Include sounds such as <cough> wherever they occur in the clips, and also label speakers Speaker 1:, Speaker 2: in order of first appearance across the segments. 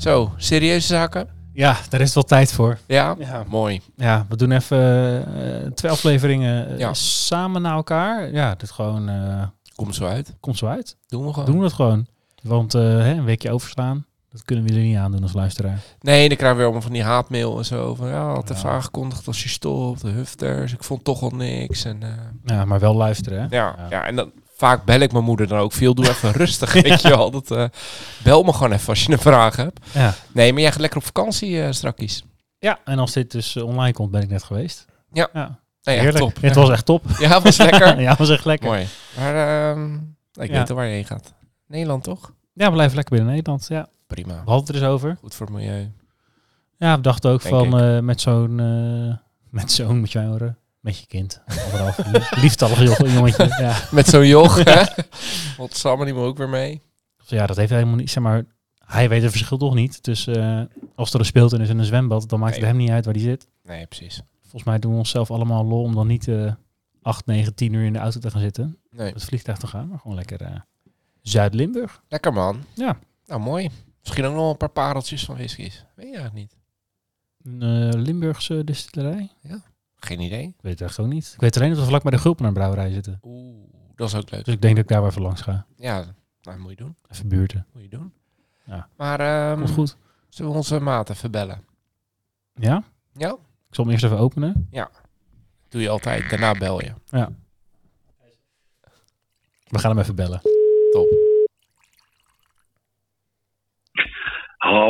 Speaker 1: Zo, serieuze zaken?
Speaker 2: Ja, daar is wel tijd voor.
Speaker 1: Ja?
Speaker 2: Ja,
Speaker 1: Mooi.
Speaker 2: ja we doen even eh, twee afleveringen eh,
Speaker 1: Ja.
Speaker 2: samen naar elkaar. Ja, dit gewoon eh,
Speaker 1: Komt zo uit.
Speaker 2: komt zo uit.
Speaker 1: Doen we gewoon.
Speaker 2: Doen we het gewoon. Want eh, hè, een weekje overslaan, dat kunnen we er niet aan doen als luisteraar.
Speaker 1: Nee, dan krijgen we weer allemaal van die haatmail en zo. Van ja, had even
Speaker 2: Ja.
Speaker 1: aangekondigd als je stopt, de hufters. Ik vond toch al niks. En, eh,
Speaker 2: Ja, maar wel luisteren, hè?
Speaker 1: ja,
Speaker 2: Ja.
Speaker 1: ja. en dan vaak bel ik mijn moeder dan ook veel. Doe even <laughs> rustig, weet je wel. Dat, eh, bel me gewoon even als je een vraag hebt.
Speaker 2: Ja.
Speaker 1: Nee, maar jij gaat lekker op vakantie eh strakjes.
Speaker 2: Ja, en als dit dus eh, online komt, ben ik net geweest.
Speaker 1: Ja.
Speaker 2: ja.
Speaker 1: Ja,
Speaker 2: Heerlijk.
Speaker 1: top.
Speaker 2: Het was echt top.
Speaker 1: Ja, was lekker. <laughs>
Speaker 2: ja, was echt lekker.
Speaker 1: Mooi. Maar ehm, ik weet al waar je heen gaat. Nederland toch?
Speaker 2: Ja, we blijven lekker binnen Nederland. Ja.
Speaker 1: Prima.
Speaker 2: We hadden het er eens over.
Speaker 1: Goed voor het milieu.
Speaker 2: Ja, we dachten ook
Speaker 1: Denk
Speaker 2: van met zo'n <laughs> met zo'n moet je horen. Met je kind. Anderhalf. <laughs> Lieftallig joch- jongetje. Ja.
Speaker 1: Met zo'n joch, hè? Wat Samen die me ook weer mee.
Speaker 2: Ja, dat heeft helemaal niet. Zeg maar, hij weet het verschil toch niet. Dus eh, als er een speeltuin is en een zwembad, dan maakt het hem niet uit waar die zit.
Speaker 1: Nee, precies.
Speaker 2: Volgens mij doen we onszelf allemaal lol om dan niet eh 8, 9, 10 uur in de auto te gaan zitten.
Speaker 1: Nee.
Speaker 2: Op het vliegtuig te gaan, maar gewoon lekker eh, Zuid-Limburg.
Speaker 1: Lekker man.
Speaker 2: Ja.
Speaker 1: Nou, mooi. Misschien ook nog een paar pareltjes van whiskies. Weet je eigenlijk niet.
Speaker 2: Een eh, Limburgse distillerij?
Speaker 1: Geen idee.
Speaker 2: Ik weet het echt ook niet. Ik weet alleen dat we vlak bij de Gulpenaar brouwerij zitten.
Speaker 1: Oeh, dat is ook leuk.
Speaker 2: Dus ik denk dat ik daar wel even langs ga.
Speaker 1: Ja, nou, moet je doen.
Speaker 2: Even buurten.
Speaker 1: Moet je doen.
Speaker 2: Ja.
Speaker 1: Maar ehm
Speaker 2: goed.
Speaker 1: zullen we onze maat even bellen?
Speaker 2: Ja?
Speaker 1: Ja?
Speaker 2: Ik zal hem eerst even openen.
Speaker 1: Doe je altijd. Daarna bel je.
Speaker 2: We gaan hem even bellen.
Speaker 1: Top.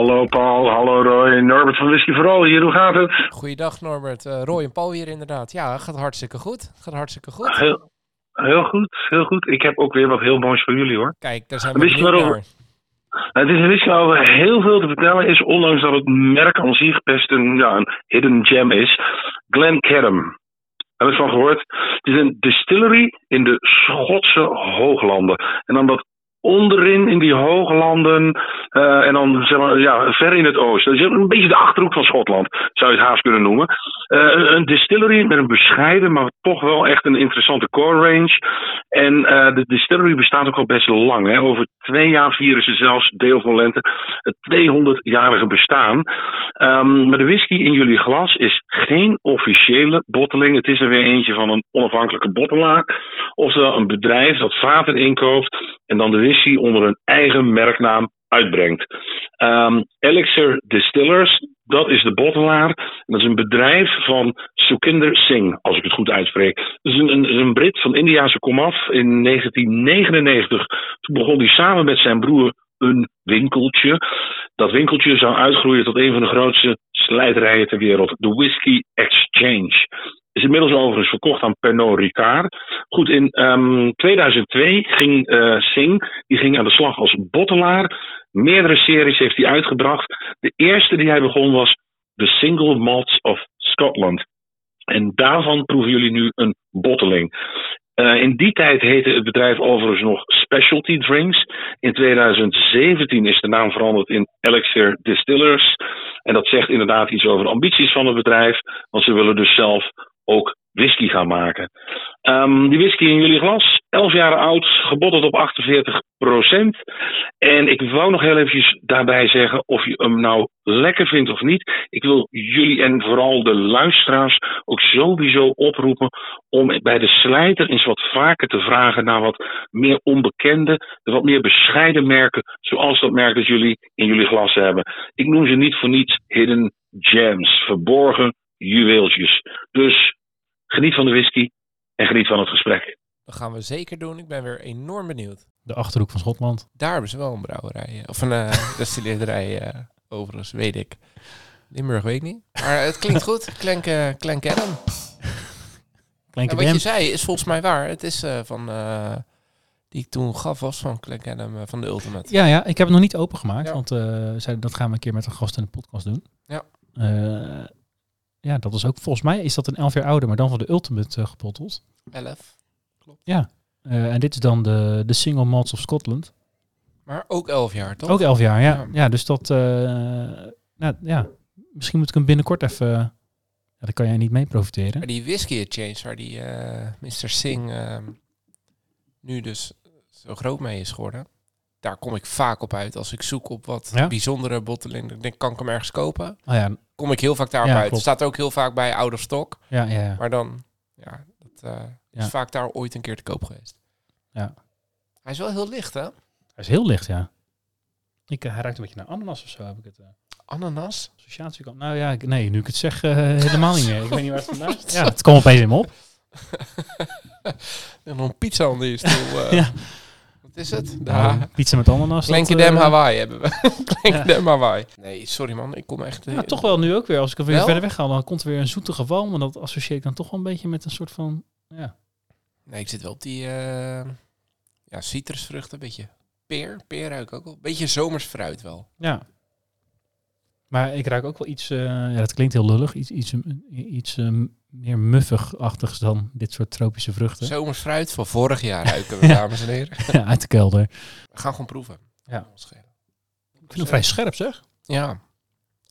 Speaker 3: Hallo Paul, hallo Roy, Norbert van Whisky Vooral hier, hoe gaat het?
Speaker 1: Goeiedag Norbert. Eh, Roy en Paul hier inderdaad. Ja, gaat hartstikke goed. Gaat hartstikke goed.
Speaker 3: Heel, heel goed, heel goed. Ik heb ook weer wat heel moois voor jullie hoor.
Speaker 1: Kijk, daar zijn we
Speaker 3: Wist waarover? Het is een whisky waarover heel veel te vertellen is, ondanks dat het merk aan zich best een, ja, een hidden gem is. Glencairn. Heb je van gehoord? Het is een distillery in de Schotse hooglanden. En dan dat onderin in die hooglanden eh, en dan ja, ver in het oosten. Dat is een beetje de achterhoek van Schotland, zou je het haast kunnen noemen. Eh, een, distillery met een bescheiden, maar toch wel echt een interessante core range. En eh, de distillery bestaat ook al best lang. Hè. Over twee jaar vieren ze zelfs deel van lente het 200-jarige bestaan. Ehm, maar de whisky in jullie glas is geen officiële botteling. Het is er weer eentje van een onafhankelijke bottelaar. Oftewel een bedrijf dat vaten inkoopt en dan de onder een eigen merknaam uitbrengt. Ehm, Elixir Distillers, dat is de bottelaar. Dat is een bedrijf van Sukinder Singh, als ik het goed uitspreek. Dat is een, een, Brit van Indiase komaf. In 1999 toen begon hij samen met zijn broer een winkeltje. Dat winkeltje zou uitgroeien tot een van de grootste slijterijen ter wereld. De Whisky Exchange. Is inmiddels overigens verkocht aan Pernod Ricard. Goed, in ehm, 2002 ging eh Singh die ging aan de slag als bottelaar. Meerdere series heeft hij uitgebracht. De eerste die hij begon was The Single Malts of Scotland. En daarvan proeven jullie nu een botteling. Eh, in die tijd heette het bedrijf overigens nog Specialty Drinks. In 2017 is de naam veranderd in Elixir Distillers. En dat zegt inderdaad iets over de ambities van het bedrijf. Want ze willen dus zelf ook whisky gaan maken. Ehm, die whisky in jullie glas, 11 jaar oud, gebotteld op 48% En ik wou nog heel eventjes daarbij zeggen of je hem nou lekker vindt of niet. Ik wil jullie en vooral de luisteraars ook sowieso oproepen om bij de slijter eens wat vaker te vragen naar wat meer onbekende, de wat meer bescheiden merken, zoals dat merk dat jullie in jullie glas hebben. Ik noem ze niet voor niets hidden gems, verborgen juweeltjes. Dus geniet van de whisky en geniet van het gesprek.
Speaker 1: Dat gaan we zeker doen. Ik ben weer enorm benieuwd.
Speaker 2: De Achterhoek van Schotland.
Speaker 1: Daar hebben ze wel een brouwerij. eh, Of een uh, <laughs> destilleerderij, eh, overigens, weet ik. Limburg weet ik niet. Maar het klinkt goed. <laughs> Klenk, uh, Klein
Speaker 2: Klinkt
Speaker 1: wat je zei is volgens mij waar. Het is uh, van uh, die ik toen gaf was van Click Adam van de Ultimate.
Speaker 2: Ja, ja, ik heb het nog niet opengemaakt,
Speaker 1: Ja.
Speaker 2: want eh zei, dat gaan we een keer met een gast in de podcast doen.
Speaker 1: Ja.
Speaker 2: Ja, dat is ook, volgens mij is dat een elf jaar ouder, maar dan van de Ultimate eh, gebotteld.
Speaker 1: 11.
Speaker 2: Eh, en dit is dan de, de Single Malts of Scotland.
Speaker 1: Maar ook 11 jaar, toch?
Speaker 2: Ook elf jaar, ja.
Speaker 1: Ja.
Speaker 2: Ja, dus dat, eh, nou, ja, misschien moet ik hem binnenkort even, ja, daar kan jij niet mee profiteren.
Speaker 1: Maar die whisky exchange waar die Mr. Singh ehm, nu dus zo groot mee is geworden. Daar kom ik vaak op uit als ik zoek op wat
Speaker 2: Ja?
Speaker 1: bijzondere botteling. Ik denk, kan ik hem ergens kopen?
Speaker 2: Oh ja,
Speaker 1: Kom ik heel vaak daarop
Speaker 2: Ja,
Speaker 1: uit.
Speaker 2: klopt.
Speaker 1: Staat ook heel vaak bij out of stock.
Speaker 2: ja, ja, ja.
Speaker 1: Maar dan, ja, dat eh, is vaak daar ooit een keer te koop geweest.
Speaker 2: Ja.
Speaker 1: Hij is wel heel licht, hè?
Speaker 2: Hij is heel licht, ja. Ik, eh, hij ruikt een beetje naar ananas of zo, heb ik het. eh
Speaker 1: Ananas?
Speaker 2: associatie kan. Nou ja, ik- nee, nu ik het zeg, eh, <laughs> helemaal niet meer. Ik weet niet waar het vandaan is. Ja, het komt opeens in me op. <laughs>
Speaker 1: En dan pizza onder je stoel. <laughs> eh.
Speaker 2: Ja.
Speaker 1: Wat is het? Ha-
Speaker 2: pizza met ananas. dat,
Speaker 1: Klenkendam
Speaker 2: eh,
Speaker 1: Hawaii hebben we. <laughs> Klenkendam Hawaii. Nee, sorry man. Ik kom echt... eh,
Speaker 2: Nou, toch wel nu ook weer. Als ik er weer verder weg ga, dan komt er weer een zoetige walm. En dat associeer ik dan toch wel een beetje met een soort van... Ja,
Speaker 1: Nee, ik zit wel op die eh, ja, citrusvruchten. Een beetje peer. Peer ruik ik ook wel. Beetje zomers fruit wel.
Speaker 2: ja. Maar ik ruik ook wel iets... eh, ja, dat klinkt heel lullig. Iets, iets, iets eh, meer muffig-achtigs dan dit soort tropische vruchten.
Speaker 1: Zomers fruit van vorig jaar ruiken we,
Speaker 2: Ja. <laughs>
Speaker 1: dames en heren. <laughs>
Speaker 2: Ja, uit de kelder.
Speaker 1: We gaan gewoon proeven.
Speaker 2: Ja. Ik vind hem vrij scherp, zeg.
Speaker 1: Ja,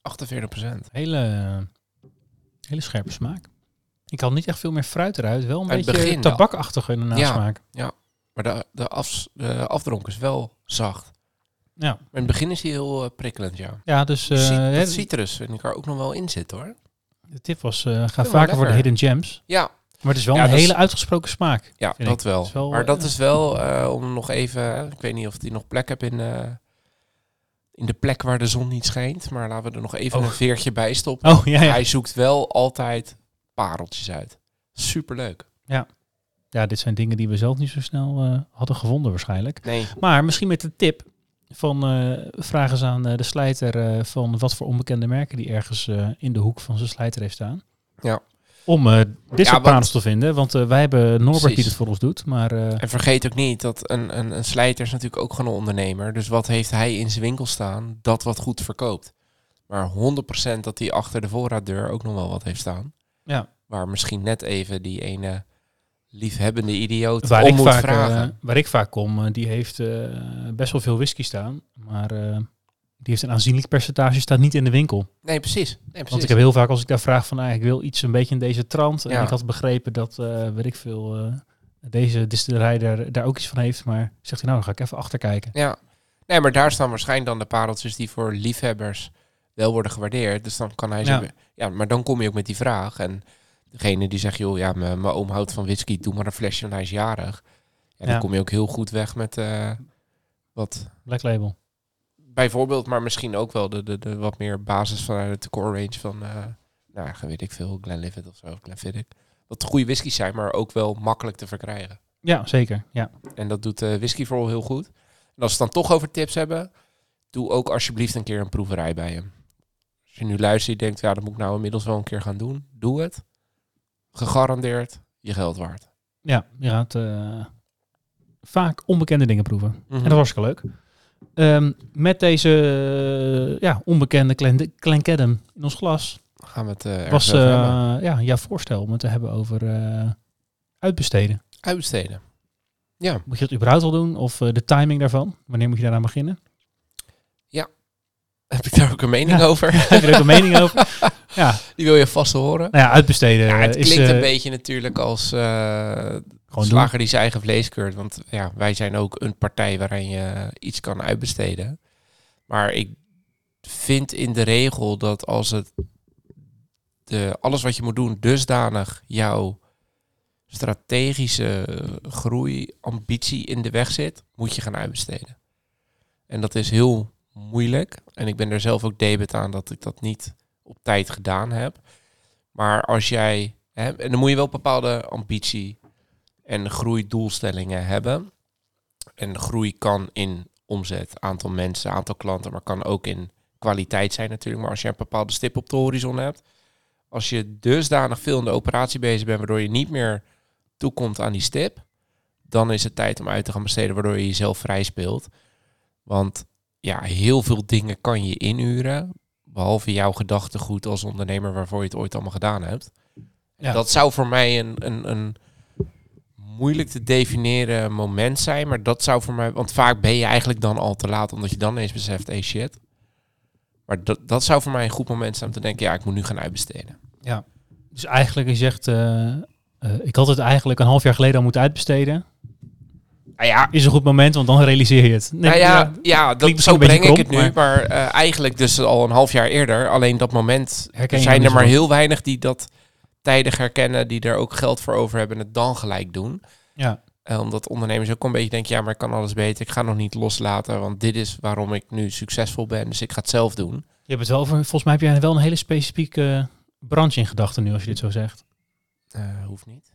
Speaker 1: 48 procent.
Speaker 2: Hele, hele scherpe smaak. Ik had niet echt veel meer fruit eruit. Wel een
Speaker 1: Uit het
Speaker 2: beetje
Speaker 1: begin,
Speaker 2: tabakachtig in de nasmaak.
Speaker 1: Maar de, de, af, de afdronk is wel zacht.
Speaker 2: Ja.
Speaker 1: Maar in het begin is hij heel eh, prikkelend, ja.
Speaker 2: Ja, dus eh,
Speaker 1: dat citrus vind ik er ook nog wel in zit, hoor.
Speaker 2: De tip was, eh, ga vaker voor de hidden gems.
Speaker 1: Ja,
Speaker 2: Maar het is wel
Speaker 1: Ja,
Speaker 2: een hele uitgesproken smaak.
Speaker 1: ja dat
Speaker 2: ik.
Speaker 1: wel. Maar dat is wel, eh, om nog even... ik weet niet of die nog plek heb in, eh, in de plek waar de zon niet schijnt. Maar laten we er nog even
Speaker 2: Oh.
Speaker 1: een veertje bij stoppen.
Speaker 2: Oh, ja, ja.
Speaker 1: Hij zoekt wel altijd pareltjes uit. Superleuk.
Speaker 2: Ja, dit zijn dingen die we zelf niet zo snel hadden gevonden waarschijnlijk.
Speaker 1: Nee,
Speaker 2: Maar misschien met de tip van eh, vragen eens aan eh, de slijter eh, van wat voor onbekende merken die ergens in de hoek van zijn slijter heeft staan.
Speaker 1: Ja.
Speaker 2: Om dit soort te vinden. Want wij hebben Norbert die het voor ons doet. Maar
Speaker 1: En vergeet ook niet dat een, een, een slijter is natuurlijk ook gewoon een ondernemer. Dus wat heeft hij in zijn winkel staan? Dat wat goed verkoopt. Maar 100% dat hij achter de voorraaddeur ook nog wel wat heeft staan.
Speaker 2: ja,
Speaker 1: Waar misschien net even die ene liefhebbende idioot
Speaker 2: waar,
Speaker 1: om
Speaker 2: ik
Speaker 1: moet
Speaker 2: vaak,
Speaker 1: vragen.
Speaker 2: eh, waar ik vaak kom, eh, die heeft eh, best wel veel whisky staan. Maar die heeft een aanzienlijk percentage staat niet in de winkel.
Speaker 1: nee, precies. Nee, precies.
Speaker 2: Want ik heb heel vaak als ik daar vraag van, ah, ik wil iets een beetje in deze trant. En
Speaker 1: Ja.
Speaker 2: ik had begrepen dat, weet ik veel, deze distillerij daar, daar ook iets van heeft. Maar zegt hij, nou, dan ga ik even achterkijken.
Speaker 1: Ja. Nee, maar daar staan waarschijnlijk dan de pareltjes die voor liefhebbers wel worden gewaardeerd. Dus dan kan hij.
Speaker 2: Ja.
Speaker 1: Ja. maar dan kom je ook met die vraag. En degene die zegt, joh, ja, mijn oom houdt van whisky, doe maar een flesje, want hij is jarig. Ja, dan kom je ook heel goed weg met eh, wat...
Speaker 2: Black Label.
Speaker 1: Bijvoorbeeld, maar misschien ook wel de, de, de wat meer basis vanuit de core range van... eh nou, weet ik veel, Glenlivet of zo, Glenfiddich. Wat goede whiskies zijn, maar ook wel makkelijk te verkrijgen.
Speaker 2: Ja, zeker. Ja.
Speaker 1: En dat doet uh, Whisky voor heel goed. En als we het dan toch over tips hebben, doe ook alsjeblieft een keer een proeverij bij hem. Als je nu luistert en denkt, ja, dat moet ik nou inmiddels wel een keer gaan doen. Doe het. Gegarandeerd je geld waard.
Speaker 2: Ja, je gaat eh, vaak onbekende dingen proeven.
Speaker 1: Mhm.
Speaker 2: En dat was hartstikke leuk. Ehm, met deze eh, ja, onbekende Glen, Glencaddam in ons glas
Speaker 1: Gaan we het uh, ergens
Speaker 2: was eh, ja, jouw voorstel om het te hebben over eh, uitbesteden.
Speaker 1: Uitbesteden. Ja,
Speaker 2: Moet je dat überhaupt al doen? Of eh, de timing daarvan? Wanneer moet je daaraan beginnen?
Speaker 1: heb ik daar ook een mening
Speaker 2: Ja.
Speaker 1: over? <laughs>
Speaker 2: Heb je er ook een mening over? <laughs> Ja,
Speaker 1: Die wil je vast horen.
Speaker 2: nou ja, uitbesteden
Speaker 1: Ja, het klinkt
Speaker 2: eh,
Speaker 1: een beetje natuurlijk als eh
Speaker 2: doen.
Speaker 1: slager die zijn eigen vlees keurt. Want ja, wij zijn ook een partij waarin je iets kan uitbesteden. Maar ik vind in de regel dat als het de, alles wat je moet doen dusdanig jouw strategische groei, ambitie in de weg zit, moet je gaan uitbesteden. En dat is heel moeilijk. En ik ben er zelf ook debet aan dat ik dat niet op tijd gedaan heb. Maar als jij, hè, en dan moet je wel bepaalde ambitie en groeidoelstellingen hebben. En groei kan in omzet, aantal mensen, aantal klanten, maar kan ook in kwaliteit zijn natuurlijk. Maar als je een bepaalde stip op de horizon hebt, als je dusdanig veel in de operatie bezig bent, waardoor je niet meer toekomt aan die stip, dan is het tijd om uit te gaan besteden, waardoor je jezelf vrij speelt. Want ja, heel veel dingen kan je inhuren, behalve jouw gedachtegoed als ondernemer waarvoor je het ooit allemaal gedaan hebt.
Speaker 2: Ja.
Speaker 1: Dat zou voor mij een, een, een moeilijk te definiëren moment zijn, maar dat zou voor mij, want vaak ben je eigenlijk dan al te laat, omdat je dan eens beseft, hey shit. Maar dat, dat zou voor mij een goed moment zijn om te denken, ja, ik moet nu gaan uitbesteden.
Speaker 2: Dus eigenlijk, je zegt, eh, eh, ik had het eigenlijk een half jaar geleden al moeten uitbesteden.
Speaker 1: Nou ja,
Speaker 2: Is een goed moment, want dan realiseer je het. Nee,
Speaker 1: nou ja, ja, dat, zo breng ik het nu. Maar, eh, eigenlijk dus al een half jaar eerder. Alleen dat moment
Speaker 2: Herken
Speaker 1: er
Speaker 2: je
Speaker 1: zijn er maar
Speaker 2: wel.
Speaker 1: heel weinig die dat tijdig herkennen. Die er ook geld voor over hebben en het dan gelijk doen.
Speaker 2: Ja.
Speaker 1: Eh, omdat ondernemers ook een beetje denken, ja, maar ik kan alles beter. Ik ga nog niet loslaten, want dit is waarom ik nu succesvol ben. Dus ik ga het zelf doen.
Speaker 2: Je hebt het wel over, volgens mij heb jij wel een hele specifieke branche in gedachten nu, als je dit zo zegt.
Speaker 1: Eh, hoeft niet.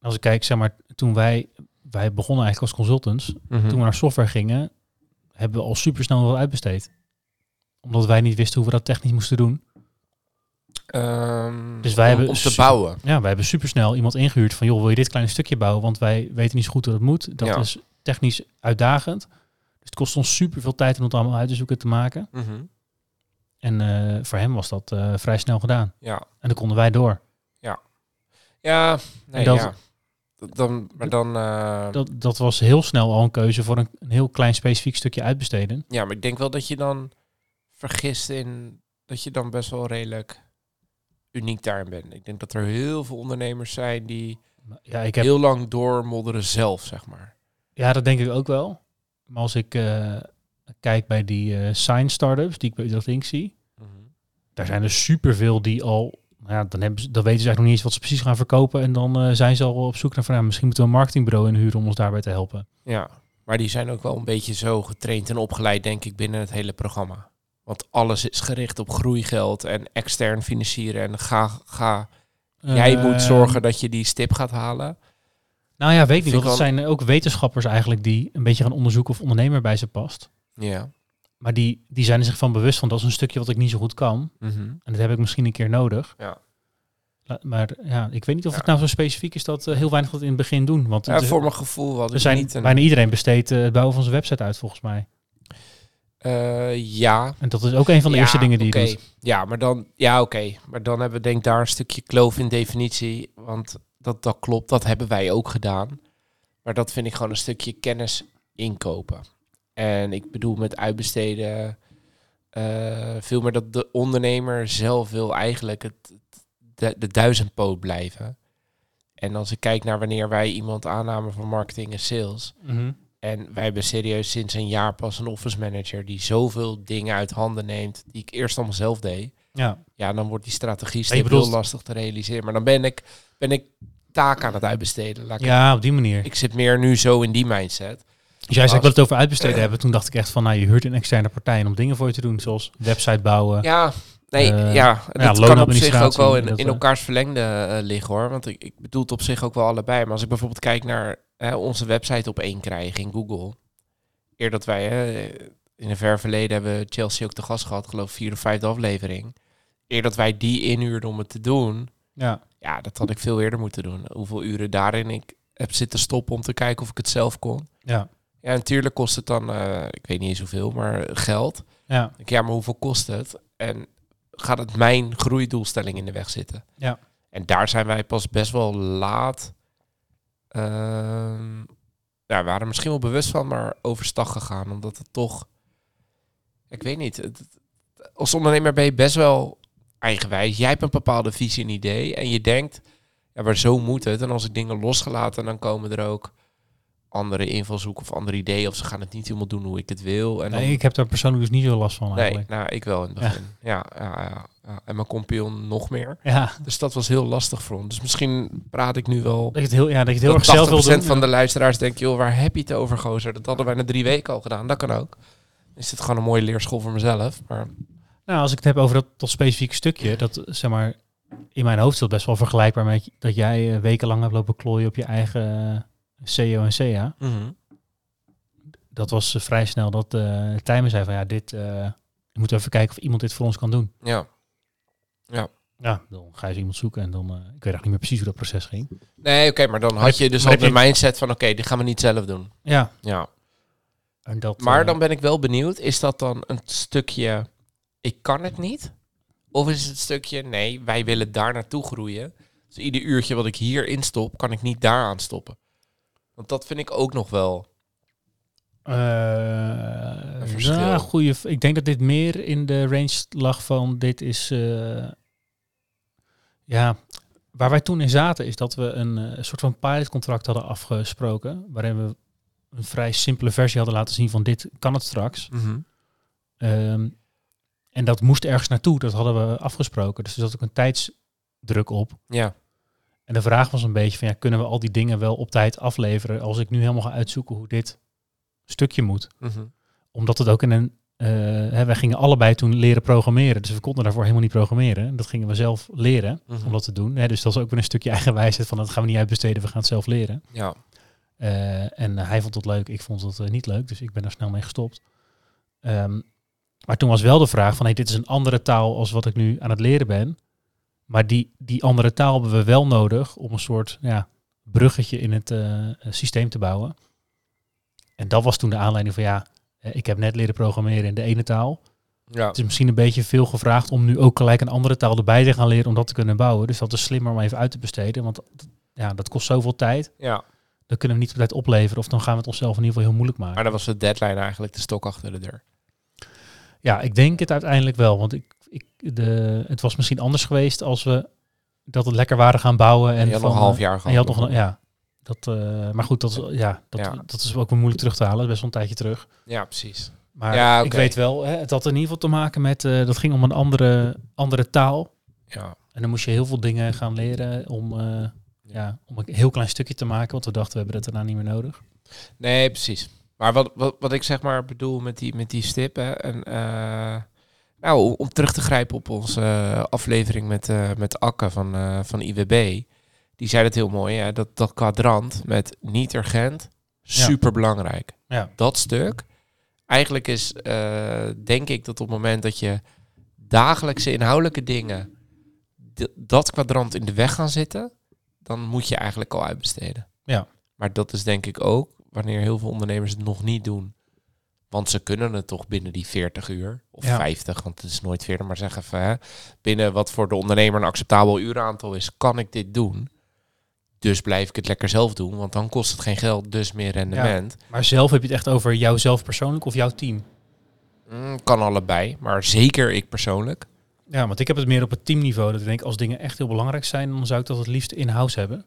Speaker 2: Als ik kijk, zeg maar, toen wij, wij begonnen eigenlijk als consultants,
Speaker 1: Mhm.
Speaker 2: toen we naar software gingen, hebben we al super snel wat uitbesteed. Omdat wij niet wisten hoe we dat technisch moesten doen.
Speaker 1: Ehm,
Speaker 2: Dus wij
Speaker 1: om,
Speaker 2: hebben
Speaker 1: om te bouwen.
Speaker 2: Ja, wij hebben super snel iemand ingehuurd van, joh, wil je dit kleine stukje bouwen? Want wij weten niet zo goed hoe dat moet. Dat
Speaker 1: Ja.
Speaker 2: is technisch uitdagend. Dus het kost ons super veel tijd om het allemaal uit te zoeken te maken.
Speaker 1: Mhm.
Speaker 2: En eh, voor hem was dat eh, vrij snel gedaan.
Speaker 1: Ja.
Speaker 2: En dan konden wij door.
Speaker 1: Ja, nee,
Speaker 2: dat-
Speaker 1: ja. Dan, maar dan... eh,
Speaker 2: Dat, dat was heel snel al een keuze voor een, een heel klein specifiek stukje uitbesteden.
Speaker 1: Ja, maar ik denk wel dat je dan vergist in dat je dan best wel redelijk uniek daarin bent. Ik denk dat er heel veel ondernemers zijn die
Speaker 2: Ja, ik heb,
Speaker 1: heel lang doormodderen zelf, zeg maar.
Speaker 2: ja, dat denk ik ook wel. Maar als ik eh, kijk bij die eh sign startups die ik bij Utrecht Inc. zie, daar zijn er superveel die al, ja, dan, hebben ze, dan weten ze eigenlijk nog niet eens wat ze precies gaan verkopen. En dan eh, zijn ze al op zoek naar van, ja, misschien moeten we een marketingbureau inhuren om ons daarbij te helpen.
Speaker 1: Ja, maar die zijn ook wel een beetje zo getraind en opgeleid, denk ik, binnen het hele programma. Want alles is gericht op groeigeld en extern financieren. En ga, ga. jij
Speaker 2: Eh,
Speaker 1: moet zorgen dat je die stip gaat halen.
Speaker 2: Nou ja, weet ik niet. Het zijn ook wetenschappers eigenlijk die een beetje gaan onderzoeken of ondernemer bij ze past.
Speaker 1: Ja.
Speaker 2: Maar die, die zijn er zich van bewust van, dat is een stukje wat ik niet zo goed kan.
Speaker 1: Mhm.
Speaker 2: En dat heb ik misschien een keer nodig.
Speaker 1: Ja.
Speaker 2: Maar ja, ik weet niet of
Speaker 1: Ja.
Speaker 2: het nou zo specifiek is dat eh, heel weinig dat in het begin doen. Want
Speaker 1: Ja,
Speaker 2: is-
Speaker 1: voor mijn gevoel had
Speaker 2: er zijn
Speaker 1: niet een...
Speaker 2: bijna iedereen besteedt eh, het bouwen van zijn website uit, volgens mij.
Speaker 1: Eh, ja,
Speaker 2: En dat is ook een van de
Speaker 1: Ja,
Speaker 2: eerste dingen die
Speaker 1: oké.
Speaker 2: je doet.
Speaker 1: Ja, maar dan, ja, oké. Maar dan hebben we denk ik daar een stukje kloof in definitie. Want dat, dat klopt, dat hebben wij ook gedaan. Maar dat vind ik gewoon een stukje kennis inkopen. En ik bedoel met uitbesteden eh, veel meer dat de ondernemer zelf wil eigenlijk het, de, de duizendpoot blijven. En als ik kijk naar wanneer wij iemand aannamen voor marketing en sales,
Speaker 2: Mhm.
Speaker 1: en wij hebben serieus sinds een jaar pas een office manager die zoveel dingen uit handen neemt die ik eerst allemaal zelf deed.
Speaker 2: Ja.
Speaker 1: Ja, dan wordt die strategie
Speaker 2: bedoelt-
Speaker 1: heel lastig te realiseren. Maar dan ben ik, ben ik taak aan het uitbesteden. Laat ik
Speaker 2: ja, op die manier.
Speaker 1: ik zit meer nu zo in die mindset.
Speaker 2: Dus jij zei, ik wil het over uitbesteden <clears throat> hebben. Toen dacht ik echt van, nou, je huurt een externe partij om dingen voor je te doen. Zoals website bouwen.
Speaker 1: Ja, nee,
Speaker 2: Eh,
Speaker 1: ja, dat kan op zich ook wel in, in
Speaker 2: eh.
Speaker 1: elkaars verlengde eh, liggen hoor. Want ik, ik bedoel het op zich ook wel allebei. Maar als ik bijvoorbeeld kijk naar hè, onze website op één krijgen in Google. Eer dat wij hè, in een ver verleden hebben Chelsea ook te gast gehad, geloof ik, vier of vijfde aflevering. Eer dat wij die inhuurden om het te doen,
Speaker 2: Ja.
Speaker 1: ja, dat had ik veel eerder moeten doen. Hoeveel uren daarin ik heb zitten stoppen om te kijken of ik het zelf kon.
Speaker 2: Ja.
Speaker 1: Ja, natuurlijk kost het dan, eh, ik weet niet eens hoeveel, maar geld.
Speaker 2: Ja.
Speaker 1: Ik, ja, maar hoeveel kost het? En gaat het mijn groeidoelstelling in de weg zitten?
Speaker 2: Ja.
Speaker 1: En daar zijn wij pas best wel laat. ehm, ja, we waren misschien wel bewust van, maar overstag gegaan. Omdat het toch. Ik weet niet. het- als ondernemer ben je best wel eigenwijs. Jij hebt een bepaalde visie en idee. En je denkt, ja, maar zo moet het. En als ik dingen losgelaten, dan komen er ook andere invalshoeken of andere ideeën. Of ze gaan het niet helemaal doen hoe ik het wil. En dan-
Speaker 2: Nee, ik heb daar persoonlijk dus niet zo last van
Speaker 1: Nee,
Speaker 2: eigenlijk.
Speaker 1: nou, ik wel in het begin. Ja, ja, ja, ja. En mijn compagnon nog meer.
Speaker 2: Ja,
Speaker 1: Dus dat was heel lastig voor ons. Dus misschien praat ik nu wel...
Speaker 2: dat je het heel, ja, dat je het heel erg zelf wil
Speaker 1: 80%
Speaker 2: doen.
Speaker 1: van de luisteraars denkt, joh, waar heb je het over, gozer? Dat hadden wij na drie weken al gedaan. Dat kan ook. Is dit gewoon een mooie leerschool voor mezelf. Maar
Speaker 2: Nou, als ik het heb over dat, dat specifieke stukje, dat zeg maar in mijn hoofd is dat best wel vergelijkbaar met dat jij eh, wekenlang hebt lopen klooien op je eigen eh, CEO en CA. Dat was eh, vrij snel dat eh Tijmen zei van ja, dit, eh we moeten even kijken of iemand dit voor ons kan doen.
Speaker 1: ja.
Speaker 2: Ja, Ja, dan ga je iemand zoeken en dan... ik weet eigenlijk niet meer precies hoe dat proces ging.
Speaker 1: Nee, oké, maar dan had je dus
Speaker 2: maar
Speaker 1: al de mindset van oké, dit gaan we niet zelf doen.
Speaker 2: Ja,
Speaker 1: Ja.
Speaker 2: en dat...
Speaker 1: Maar dan ben ik wel benieuwd, is dat dan een stukje ik kan het niet? Of is het een stukje nee, wij willen daar naartoe groeien. Dus ieder uurtje wat ik hier instop, kan ik niet daaraan stoppen. Want dat vind ik ook nog wel.
Speaker 2: Eh,
Speaker 1: Een verschil.
Speaker 2: ja, goeie, ik denk dat dit meer in de range lag van dit is... eh, ja, waar wij toen in zaten is dat we een eh, soort van pilotcontract hadden afgesproken. Waarin we een vrij simpele versie hadden laten zien van dit kan het straks. Ehm, en dat moest ergens naartoe, dat hadden we afgesproken. Dus er zat ook een tijdsdruk op.
Speaker 1: Ja,
Speaker 2: En de vraag was een beetje van ja, kunnen we al die dingen wel op tijd afleveren als ik nu helemaal ga uitzoeken hoe dit stukje moet?
Speaker 1: Mhm.
Speaker 2: Omdat het ook in een. eh, hè, wij gingen allebei toen leren programmeren. Dus we konden daarvoor helemaal niet programmeren. Dat gingen we zelf leren
Speaker 1: Mhm.
Speaker 2: om dat te doen. Hè, dus dat is ook weer een stukje eigenwijsheid van dat gaan we niet uitbesteden, we gaan het zelf leren.
Speaker 1: ja.
Speaker 2: Eh, en eh, hij vond het leuk, ik vond het niet leuk. Dus ik ben daar snel mee gestopt. Ehm, maar toen was wel de vraag van hey, dit is een andere taal als wat ik nu aan het leren ben. Maar die, die andere taal hebben we wel nodig om een soort ja, bruggetje in het eh, systeem te bouwen. En dat was toen de aanleiding van ja, eh, ik heb net leren programmeren in de ene taal.
Speaker 1: ja.
Speaker 2: Het is misschien een beetje veel gevraagd om nu ook gelijk een andere taal erbij te gaan leren om dat te kunnen bouwen. Dus dat is slimmer om even uit te besteden. Want ja, dat kost zoveel tijd.
Speaker 1: ja.
Speaker 2: Dan kunnen we niet op tijd opleveren. Of dan gaan we het onszelf in ieder geval heel moeilijk maken.
Speaker 1: Maar dan was de deadline eigenlijk de stok achter de deur.
Speaker 2: Ja, ik denk het uiteindelijk wel. Want ik, ik, de, het was misschien anders geweest als we dat het lekker waren gaan bouwen. En
Speaker 1: En je had
Speaker 2: van,
Speaker 1: nog een half
Speaker 2: eh,
Speaker 1: jaar
Speaker 2: En
Speaker 1: gehad.
Speaker 2: je had nog een, ja. Dat, eh, maar goed, dat, is- ja, dat,
Speaker 1: Ja.
Speaker 2: dat is ook weer moeilijk terug te halen. Best wel een tijdje terug.
Speaker 1: Ja, precies.
Speaker 2: Maar
Speaker 1: Ja,
Speaker 2: ik weet wel, hè, het had in ieder geval te maken met, eh, dat ging om een andere, andere taal.
Speaker 1: Ja.
Speaker 2: En dan moest je heel veel dingen gaan leren om, eh, ja, om een heel klein stukje te maken. Want we dachten, we hebben dat daarna niet meer nodig.
Speaker 1: Nee, precies. Maar wat, wat, wat ik zeg maar bedoel met die, met die stip, hè, en, eh, nou, om, terug te grijpen op onze eh, aflevering met, eh met Akke van, eh, van IWB, die zei het heel mooi, hè, dat, dat kwadrant met niet urgent, super belangrijk.
Speaker 2: Ja.
Speaker 1: Dat stuk, eigenlijk is, denk ik dat op het moment dat je dagelijkse inhoudelijke dingen dat kwadrant in de weg gaan zitten, dan moet je eigenlijk al uitbesteden.
Speaker 2: Ja.
Speaker 1: Maar dat is denk ik ook wanneer heel veel ondernemers het nog niet doen. Want ze kunnen het toch binnen die 40 uur of
Speaker 2: Ja.
Speaker 1: 50, want het is nooit 40, maar zeg even, hè, binnen wat voor de ondernemer een acceptabel uuraantal is, kan ik dit doen. Dus blijf ik het lekker zelf doen, want dan kost het geen geld, dus meer rendement.
Speaker 2: Maar zelf heb je het echt over jouzelf persoonlijk of jouw team?
Speaker 1: Mm, kan allebei, maar zeker ik persoonlijk.
Speaker 2: Ja, want ik heb het meer op het teamniveau. Dat ik denk, als dingen echt heel belangrijk zijn, dan zou ik dat het liefst in-house hebben.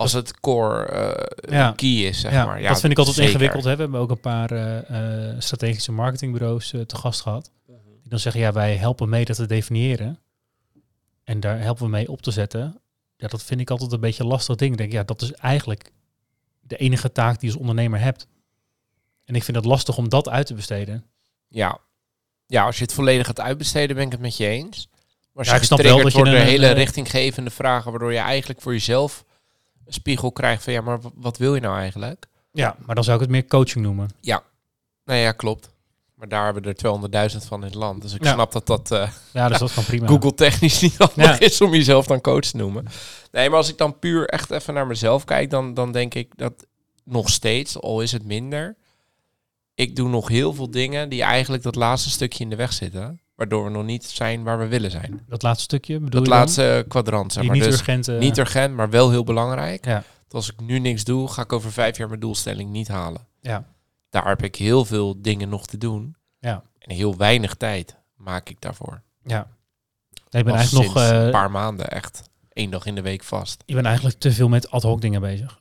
Speaker 1: Als het core eh,
Speaker 2: Ja.
Speaker 1: key is, zeg
Speaker 2: ja,
Speaker 1: maar. Ja,
Speaker 2: dat vind ik altijd
Speaker 1: zeker.
Speaker 2: ingewikkeld. Hè. We hebben ook een paar eh, eh, strategische marketingbureaus te gast gehad. Die dan zeggen, ja, wij helpen mee dat te definiëren. En daar helpen we mee op te zetten. Ja, dat vind ik altijd een beetje een lastig ding. Ik denk, ja, dat is eigenlijk de enige taak die je als ondernemer hebt. En ik vind het lastig om dat uit te besteden.
Speaker 1: Ja. ja, als je het volledig gaat uitbesteden, ben ik het met je eens. Maar als
Speaker 2: Ja,
Speaker 1: je
Speaker 2: ik snap wel dat je
Speaker 1: wordt door
Speaker 2: een,
Speaker 1: hele richtinggevende vragen, waardoor je eigenlijk voor jezelf een spiegel krijgt van ja, maar wat wil je nou eigenlijk?
Speaker 2: Ja, maar dan zou ik het meer coaching noemen.
Speaker 1: Nou ja, klopt. Maar daar hebben we er 200.000 van in het land. Dus ik
Speaker 2: Ja.
Speaker 1: snap dat dat eh,
Speaker 2: Ja, dus dat kan prima. <laughs>
Speaker 1: Google technisch niet handig
Speaker 2: Ja.
Speaker 1: is om jezelf dan coach te noemen. Nee, maar als ik dan puur echt even naar mezelf kijk, dan, dan denk ik dat nog steeds, al is het minder, ik doe nog heel veel dingen die eigenlijk dat laatste stukje in de weg zitten. Waardoor we nog niet zijn waar we willen zijn.
Speaker 2: Dat laatste stukje bedoel
Speaker 1: Dat
Speaker 2: je
Speaker 1: laatste kwadrant, zeg maar.
Speaker 2: niet
Speaker 1: Dus
Speaker 2: urgente...
Speaker 1: niet urgent, maar wel heel belangrijk.
Speaker 2: Ja.
Speaker 1: Dat als ik nu niks doe, ga ik over vijf jaar mijn doelstelling niet halen.
Speaker 2: Ja.
Speaker 1: Daar heb ik heel veel dingen nog te doen.
Speaker 2: Ja.
Speaker 1: En heel weinig tijd maak ik daarvoor.
Speaker 2: Ja. Ik ben
Speaker 1: Pas
Speaker 2: eigenlijk nog... eh,
Speaker 1: een paar maanden echt één dag in de week vast.
Speaker 2: Je bent eigenlijk te veel met ad hoc dingen bezig.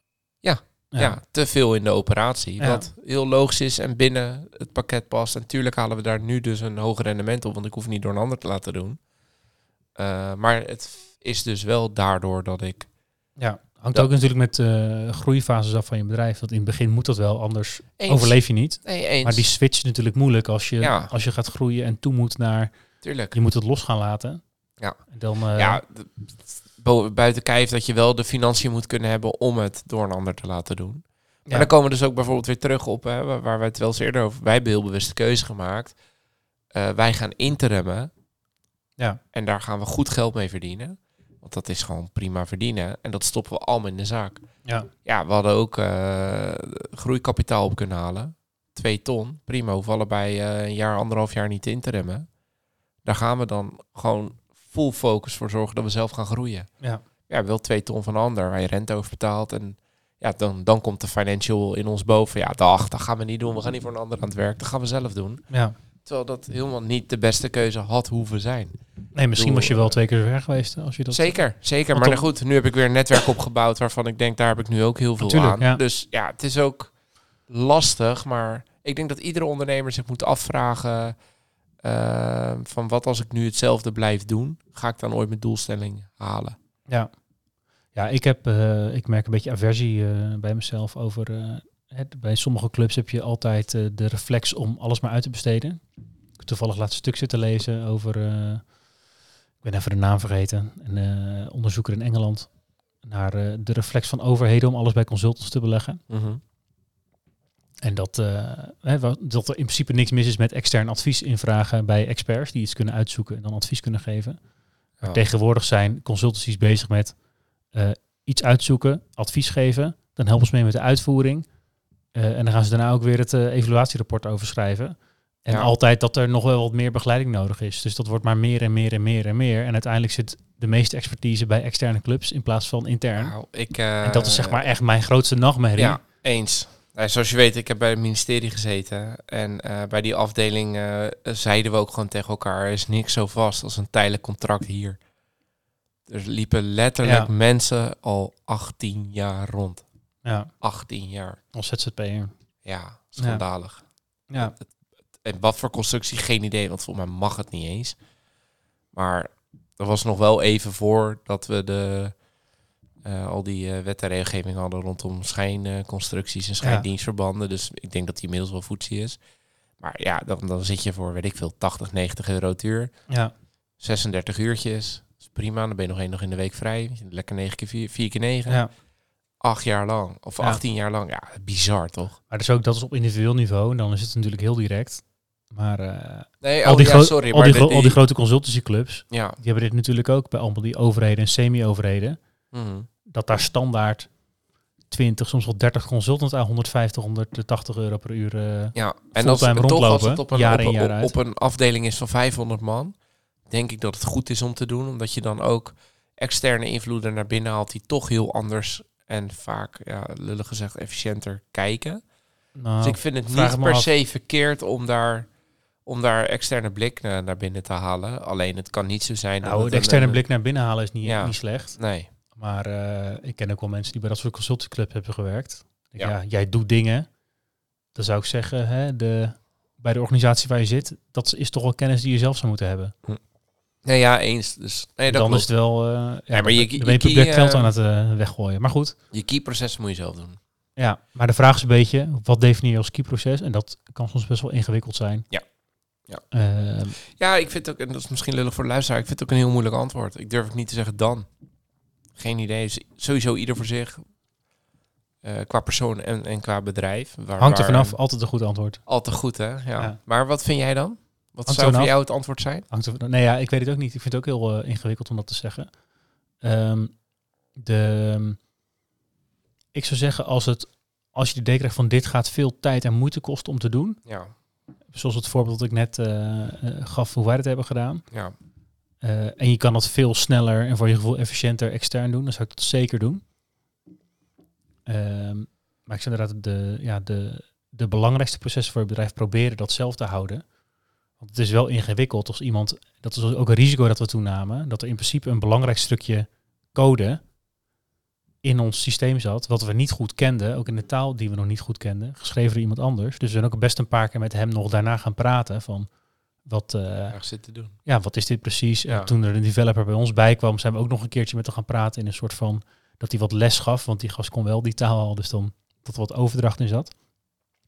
Speaker 1: Ja. Ja. te veel in de operatie.
Speaker 2: Ja.
Speaker 1: Wat heel logisch is en binnen het pakket past. En natuurlijk halen we daar nu dus een hoger rendement op, want ik hoef niet door een ander te laten doen. Eh, maar het is dus wel daardoor dat ik.
Speaker 2: Ja. Hangt
Speaker 1: Dat-
Speaker 2: ook natuurlijk met eh groeifases af van je bedrijf. Want in het begin moet dat wel, anders
Speaker 1: Eens,
Speaker 2: overleef je niet.
Speaker 1: Nee, eens.
Speaker 2: Maar die switch is natuurlijk moeilijk als je,
Speaker 1: Ja.
Speaker 2: als je gaat groeien en toe moet naar...
Speaker 1: Tuurlijk.
Speaker 2: Je moet het los gaan laten.
Speaker 1: Ja.
Speaker 2: En dan, eh,
Speaker 1: ja, buiten kijf dat je wel de financiën moet kunnen hebben om het door een ander te laten doen. Maar
Speaker 2: ja.
Speaker 1: dan komen we dus ook bijvoorbeeld weer terug op, hè, waar, wij het wel eens eerder over... Wij hebben heel bewust de keuze gemaakt. Eh, wij gaan interimmen
Speaker 2: Ja.
Speaker 1: En daar gaan we goed geld mee verdienen. Want dat is gewoon prima verdienen. En dat stoppen we allemaal in de zaak.
Speaker 2: Ja.
Speaker 1: Ja, we hadden ook eh, groeikapitaal op kunnen halen. Twee ton. Prima. Hoeven allebei eh, een jaar, anderhalf jaar niet in te remmen. Daar gaan we dan gewoon full focus voor zorgen dat we zelf gaan groeien.
Speaker 2: Ja.
Speaker 1: Ja, wel twee ton van een ander waar je rente over betaalt. En ja, dan, dan komt de financial in ons boven. Ja, dag, dat gaan we niet doen. We gaan niet voor een ander aan het werk. Dat gaan we zelf doen.
Speaker 2: ja.
Speaker 1: Terwijl dat helemaal niet de beste keuze had hoeven zijn.
Speaker 2: Nee, misschien
Speaker 1: Doe,
Speaker 2: was je wel twee keer ver geweest als je dat...
Speaker 1: Zeker, zeker. Maar
Speaker 2: dan-
Speaker 1: goed, nu heb ik weer een netwerk opgebouwd waarvan ik denk, daar heb ik nu ook heel veel
Speaker 2: Natuurlijk,
Speaker 1: aan.
Speaker 2: ja.
Speaker 1: Dus ja, het is ook lastig, maar ik denk dat iedere ondernemer zich moet afvragen eh, van wat als ik nu hetzelfde blijf doen, ga ik dan ooit mijn doelstelling halen?
Speaker 2: Ja, ja ik, heb, eh, ik merk een beetje aversie eh, bij mezelf over... eh, het, bij sommige clubs heb je altijd de reflex om alles maar uit te besteden. Ik heb toevallig laatst een stuk zitten lezen over... ik ben even de naam vergeten. Een onderzoeker in Engeland naar de reflex van overheden om alles bij consultants te beleggen. En dat, eh, dat er in principe niks mis is met extern advies invragen bij experts die iets kunnen uitzoeken en dan advies kunnen geven. Maar
Speaker 1: Ja.
Speaker 2: tegenwoordig zijn consultancies bezig met eh, iets uitzoeken, advies geven. Dan helpen ze mee met de uitvoering. Eh, en dan gaan ze daarna ook weer het evaluatierapport over schrijven. En
Speaker 1: Ja.
Speaker 2: altijd dat er nog wel wat meer begeleiding nodig is. Dus dat wordt maar meer en meer en meer en meer. En uiteindelijk zit de meeste expertise bij externe clubs in plaats van intern.
Speaker 1: Nou, ik,
Speaker 2: en dat is zeg maar echt mijn grootste nachtmerrie.
Speaker 1: Ja, eens. Nou, zoals je weet, ik heb bij het ministerie gezeten. En eh, bij die afdeling eh, zeiden we ook gewoon tegen elkaar... er is niks zo vast als een tijdelijk contract hier. Er liepen letterlijk
Speaker 2: Ja.
Speaker 1: mensen al 18 jaar rond.
Speaker 2: ja.
Speaker 1: 18 jaar.
Speaker 2: Als ZZP'er.
Speaker 1: Ja, schandalig.
Speaker 2: Ja.
Speaker 1: En wat voor constructie, geen idee. Want volgens mij mag het niet eens. Maar er was nog wel even voor dat we de, eh, al die eh, wet en regelgeving hadden rondom schijnconstructies en schijndienstverbanden. Dus ik denk dat die inmiddels wel voetzie is. Maar ja, dan, dan zit je voor, weet ik veel, 80, 90 euro het uur.
Speaker 2: Ja.
Speaker 1: 36 uurtjes. Dat is prima. Dan ben je nog één dag in de week vrij. Lekker 9 keer 4, 4 keer 9.
Speaker 2: ja.
Speaker 1: Acht jaar lang. Of
Speaker 2: Ja.
Speaker 1: 18 jaar lang. Ja, bizar toch?
Speaker 2: Maar dus ook dat is op individueel niveau. En dan is het natuurlijk heel direct. Maar eh,
Speaker 1: Nee,
Speaker 2: al,
Speaker 1: oh,
Speaker 2: die
Speaker 1: ja, sorry.
Speaker 2: al,
Speaker 1: maar
Speaker 2: die
Speaker 1: de-
Speaker 2: gro- al die grote consultancyclubs,
Speaker 1: Ja.
Speaker 2: die hebben dit natuurlijk ook bij allemaal die overheden en semi-overheden.
Speaker 1: Mhm.
Speaker 2: Dat daar standaard 20, soms wel 30 consultants aan 150, 180 euro per uur. eh,
Speaker 1: Ja, en als,
Speaker 2: fulltime
Speaker 1: toch als het op een,
Speaker 2: jaar
Speaker 1: op, een-
Speaker 2: jaar
Speaker 1: op,
Speaker 2: uit.
Speaker 1: op een afdeling is van 500 man, denk ik dat het goed is om te doen. Omdat je dan ook externe invloeden naar binnen haalt die toch heel anders en vaak, ja, lullig gezegd, efficiënter kijken.
Speaker 2: nou,
Speaker 1: dus ik vind het niet per
Speaker 2: af.
Speaker 1: se verkeerd om daar, om daar externe blik naar, naar binnen te halen. Alleen het kan niet zo zijn dat
Speaker 2: nou,
Speaker 1: het
Speaker 2: de externe
Speaker 1: een-
Speaker 2: blik naar binnen halen is niet,
Speaker 1: Ja.
Speaker 2: niet slecht.
Speaker 1: Nee.
Speaker 2: Maar eh, ik ken ook wel mensen die bij dat soort consultancyclubs hebben gewerkt. Ik,
Speaker 1: Ja.
Speaker 2: ja. jij doet dingen. Dan zou ik zeggen, hè, de, bij de organisatie waar je zit, dat is toch wel kennis die je zelf zou moeten hebben.
Speaker 1: Nee, ja, eens. Dus, nee, dat
Speaker 2: dan
Speaker 1: klopt.
Speaker 2: is het wel, eh ja,
Speaker 1: maar je-
Speaker 2: je
Speaker 1: je
Speaker 2: geld
Speaker 1: eh,
Speaker 2: aan het weggooien. Maar goed,
Speaker 1: Je key proces moet je zelf doen.
Speaker 2: ja. Maar de vraag is een beetje, wat definieer je als key proces? En dat kan soms best wel ingewikkeld zijn.
Speaker 1: Ja. Ja.
Speaker 2: Ehm,
Speaker 1: Ja, ik vind ook, en dat is misschien lullig voor de luisteraar, ik vind het ook een heel moeilijk antwoord. Ik durf het niet te zeggen dan. Geen idee. Sowieso ieder voor zich. eh, qua persoon en, en qua bedrijf. Waar,
Speaker 2: hangt er vanaf, altijd een goed antwoord.
Speaker 1: Altijd goed, hè? Ja.
Speaker 2: Ja.
Speaker 1: Maar wat vind jij dan? Wat
Speaker 2: Hangt
Speaker 1: zou voor jou het antwoord zijn?
Speaker 2: Hangt er, nee, ja, ik weet het ook niet. Ik vind het ook heel eh, ingewikkeld om dat te zeggen. Ehm, de, ik zou zeggen, als, het, als je de idee krijgt van dit gaat veel tijd en moeite kosten om te doen.
Speaker 1: Ja.
Speaker 2: Zoals het voorbeeld dat ik net eh, gaf hoe wij het hebben gedaan.
Speaker 1: Ja.
Speaker 2: Eh, en je kan dat veel sneller en voor je gevoel efficiënter extern doen. Dan zou ik dat zeker doen. Ehm, maar ik zou inderdaad de, ja, de, de belangrijkste processen voor het bedrijf proberen dat zelf te houden. Want het is wel ingewikkeld als iemand, dat is ook een risico dat we toen namen, dat er in principe een belangrijk stukje code in ons systeem zat, wat we niet goed kenden, ook in de taal die we nog niet goed kenden, geschreven door iemand anders. Dus we zijn ook best een paar keer met hem nog daarna gaan praten van wat,
Speaker 1: Erg zit te doen.
Speaker 2: ja, wat is dit precies?
Speaker 1: Ja.
Speaker 2: En toen er een developer bij ons bij kwam, zijn we ook nog een keertje met hem gaan praten in een soort van dat hij wat les gaf, want die gast kon wel die taal al, dus dan dat er wat overdracht in zat.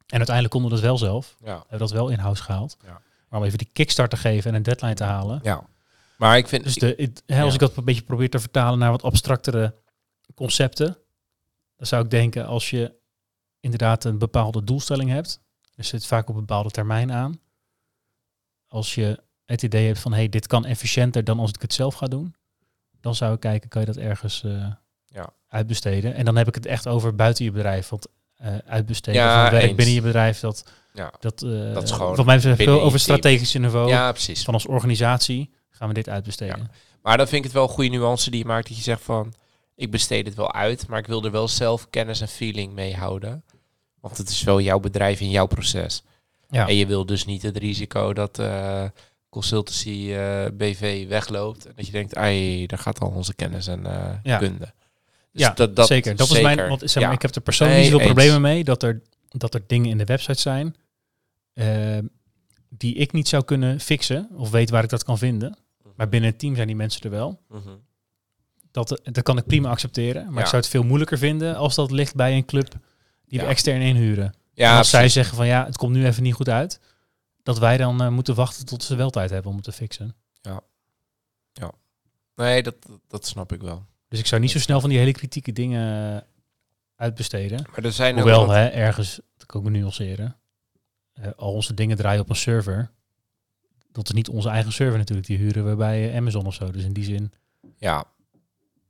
Speaker 2: En uiteindelijk konden we dat wel zelf,
Speaker 1: Ja.
Speaker 2: hebben we dat wel in-house gehaald.
Speaker 1: Ja.
Speaker 2: Maar om even die kickstart te geven en een deadline te halen.
Speaker 1: ja. Maar ik vind...
Speaker 2: Dus de, het- hè, als ik dat een beetje probeer te vertalen naar wat abstractere concepten, dan zou ik denken als je inderdaad een bepaalde doelstelling hebt, er zit vaak op een bepaalde termijn aan. Als je het idee hebt van hey, dit kan efficiënter dan als ik het zelf ga doen, dan zou ik kijken, kan je dat ergens eh,
Speaker 1: Ja.
Speaker 2: uitbesteden. En dan heb ik het echt over buiten je bedrijf. Want eh, uitbesteden
Speaker 1: Ja,
Speaker 2: van werk
Speaker 1: eens.
Speaker 2: binnen je bedrijf, dat,
Speaker 1: Ja.
Speaker 2: dat, eh
Speaker 1: Dat is gewoon
Speaker 2: wat mij betreft veel over strategische niveau.
Speaker 1: ja, precies.
Speaker 2: Van als organisatie gaan we dit uitbesteden.
Speaker 1: Maar dan vind ik het wel een goede nuance die je maakt. Dat je zegt van, ik besteed het wel uit, maar ik wil er wel zelf kennis en feeling mee houden. Want het is wel jouw bedrijf en jouw proces.
Speaker 2: Ja.
Speaker 1: En je wil dus niet het risico dat eh, consultancy eh, BV wegloopt. En dat je denkt, ai, daar gaat al onze kennis en eh,
Speaker 2: Ja.
Speaker 1: kunde. Dus
Speaker 2: ja,
Speaker 1: dat, dat
Speaker 2: zeker. Dat is
Speaker 1: zeker.
Speaker 2: mijn, want zeg maar,
Speaker 1: Ja.
Speaker 2: ik heb er persoonlijk
Speaker 1: Nee, eens.
Speaker 2: problemen mee dat er, dat er dingen in de website zijn die ik niet zou kunnen fixen of weet waar ik dat kan vinden. Maar binnen het team zijn die mensen er wel.
Speaker 1: Mhm.
Speaker 2: Dat, dat kan ik prima accepteren. Maar
Speaker 1: Ja.
Speaker 2: ik zou het veel moeilijker vinden als dat ligt bij een club die we extern inhuren.
Speaker 1: Ja,
Speaker 2: als zij zeggen van ja, het komt nu even niet goed uit. Dat wij dan eh, moeten wachten tot ze wel tijd hebben om het te fixen.
Speaker 1: Nee, dat, dat snap ik wel.
Speaker 2: Dus ik zou niet zo snel van die hele kritieke dingen eh, uitbesteden.
Speaker 1: Maar er zijn
Speaker 2: Hoewel, hè, ergens, dat kan ik me nuanceren. Eh, al onze dingen draaien op een server. Dat is niet onze eigen server natuurlijk. Die huren we bij Amazon of zo. Dus in die zin.
Speaker 1: Ja.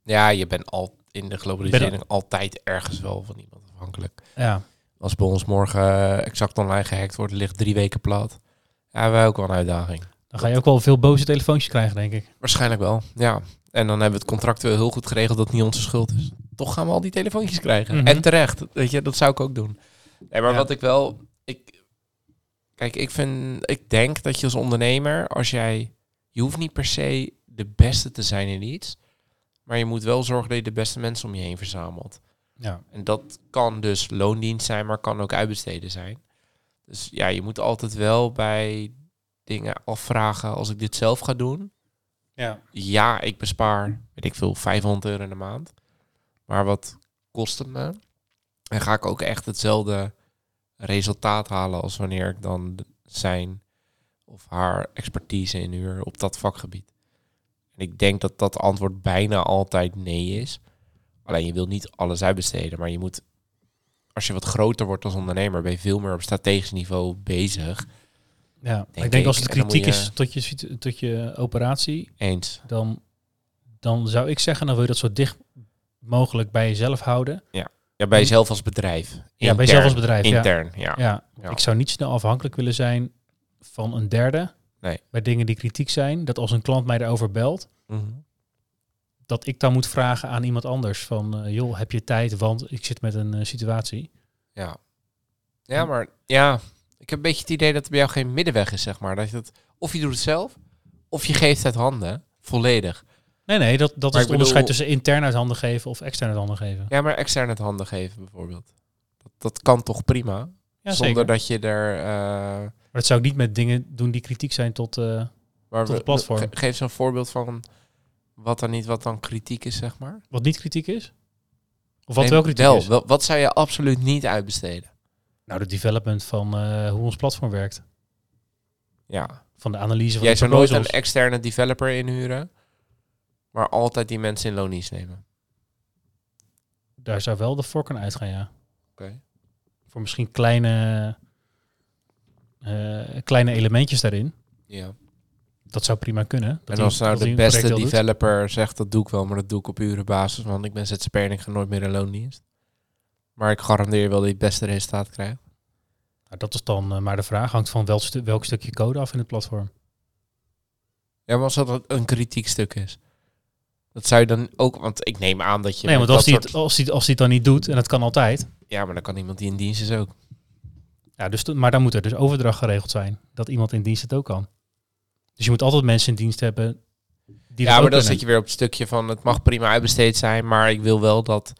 Speaker 1: ja, je bent al in de globalisering altijd ergens wel van iemand afhankelijk.
Speaker 2: Ja,
Speaker 1: Als bij ons morgen eh, exact online gehackt wordt, ligt drie weken plat. Ja, hebben wij ook wel een uitdaging.
Speaker 2: dan ga je ook wel veel boze telefoontjes krijgen, denk ik.
Speaker 1: Waarschijnlijk wel, ja. En dan hebben we het contractueel heel goed geregeld dat het niet onze schuld is. Toch gaan we al die telefoontjes krijgen.
Speaker 2: Mhm.
Speaker 1: En terecht, weet je, dat zou ik ook doen. Nee, maar
Speaker 2: Ja.
Speaker 1: wat ik wel... Ik, kijk, ik vind... Ik denk dat je als ondernemer, als jij... Je hoeft niet per se de beste te zijn in iets. Maar je moet wel zorgen dat je de beste mensen om je heen verzamelt.
Speaker 2: Ja,
Speaker 1: En dat kan dus loondienst zijn, maar kan ook uitbesteden zijn. Dus ja, je moet altijd wel bij dingen afvragen. Als ik dit zelf ga doen,
Speaker 2: ja.
Speaker 1: ja, ik bespaar, weet ik veel, 500 euro in de maand. Maar wat kost het me? En ga ik ook echt hetzelfde resultaat halen als wanneer ik dan zijn of haar expertise inhuur op dat vakgebied? En ik denk dat dat antwoord bijna altijd nee is. Alleen je wil niet alles uitbesteden, maar je moet, als je wat groter wordt als ondernemer, ben je veel meer op strategisch niveau bezig.
Speaker 2: ja.
Speaker 1: Denk
Speaker 2: ik denk
Speaker 1: ik.
Speaker 2: als het kritiek
Speaker 1: je-
Speaker 2: is tot je, tot je operatie,
Speaker 1: Eens.
Speaker 2: dan, dan zou ik zeggen, dan wil je dat zo dicht mogelijk bij jezelf houden.
Speaker 1: Ja, bij jezelf als bedrijf.
Speaker 2: Ja, bij
Speaker 1: Intern.
Speaker 2: jezelf als bedrijf. Ja.
Speaker 1: Intern, ja.
Speaker 2: Ja,
Speaker 1: Ja.
Speaker 2: ik zou niet snel afhankelijk willen zijn van een derde.
Speaker 1: Nee.
Speaker 2: Bij dingen die kritiek zijn. Dat als een klant mij daarover belt,
Speaker 1: Mhm.
Speaker 2: Dat ik dan moet vragen aan iemand anders van, eh, joh, heb je tijd? Want ik zit met een eh, situatie.
Speaker 1: Ja. Ja, maar ja, ik heb een beetje het idee dat er bij jou geen middenweg is, zeg maar. Dat je het, of je doet het zelf, of je geeft het handen, volledig.
Speaker 2: Nee, nee, dat, dat
Speaker 1: Maar
Speaker 2: is het onderscheid tussen intern uit handen geven of extern uit handen geven.
Speaker 1: Ja, maar extern het handen geven bijvoorbeeld. Dat, dat kan toch prima?
Speaker 2: Ja,
Speaker 1: zonder
Speaker 2: zeker.
Speaker 1: dat je er... eh,
Speaker 2: Maar dat zou ik niet met dingen doen die kritiek zijn tot...
Speaker 1: maar
Speaker 2: Tot
Speaker 1: we-
Speaker 2: het platform.
Speaker 1: ge- geef zo'n voorbeeld van wat dan niet, wat dan kritiek is, zeg maar.
Speaker 2: wat niet kritiek is? Of wat
Speaker 1: Nee,
Speaker 2: wel kritiek
Speaker 1: wel,
Speaker 2: is?
Speaker 1: wel- wat zou je absoluut niet uitbesteden?
Speaker 2: Nou, de development van eh, hoe ons platform werkt.
Speaker 1: Ja.
Speaker 2: Van de analyse van
Speaker 1: Jij
Speaker 2: de
Speaker 1: zou nooit een externe developer inhuren, maar altijd die mensen in loonies nemen.
Speaker 2: Daar zou wel de voor kunnen uitgaan, ja.
Speaker 1: Oké.
Speaker 2: Voor misschien kleine, eh, kleine elementjes daarin.
Speaker 1: Ja.
Speaker 2: Dat zou prima kunnen. Dat
Speaker 1: en als nou de beste developer zegt dat doe ik wel, maar dat doe ik op urenbasis, want ik ben ZZP'er en ik ga nooit meer in loondienst. Maar ik garandeer wel dat je het beste resultaat krijgt.
Speaker 2: Nou, dat is dan eh, maar de vraag. Hangt van welk, stu- welk stukje code af in het platform.
Speaker 1: Ja, maar als dat een kritiek stuk is. Dat zou je dan ook, want ik neem aan dat je.
Speaker 2: nee, want als
Speaker 1: soort-
Speaker 2: het, als, die, als die het dan niet doet, en dat kan altijd.
Speaker 1: Ja, maar dan kan iemand die in dienst is ook.
Speaker 2: Ja, dus, maar dan moet er dus overdracht geregeld zijn. Dat iemand in dienst het ook kan. Dus je moet altijd mensen in dienst hebben die
Speaker 1: ja, maar dan zit je weer op het stukje van het mag prima uitbesteed zijn, maar ik wil wel dat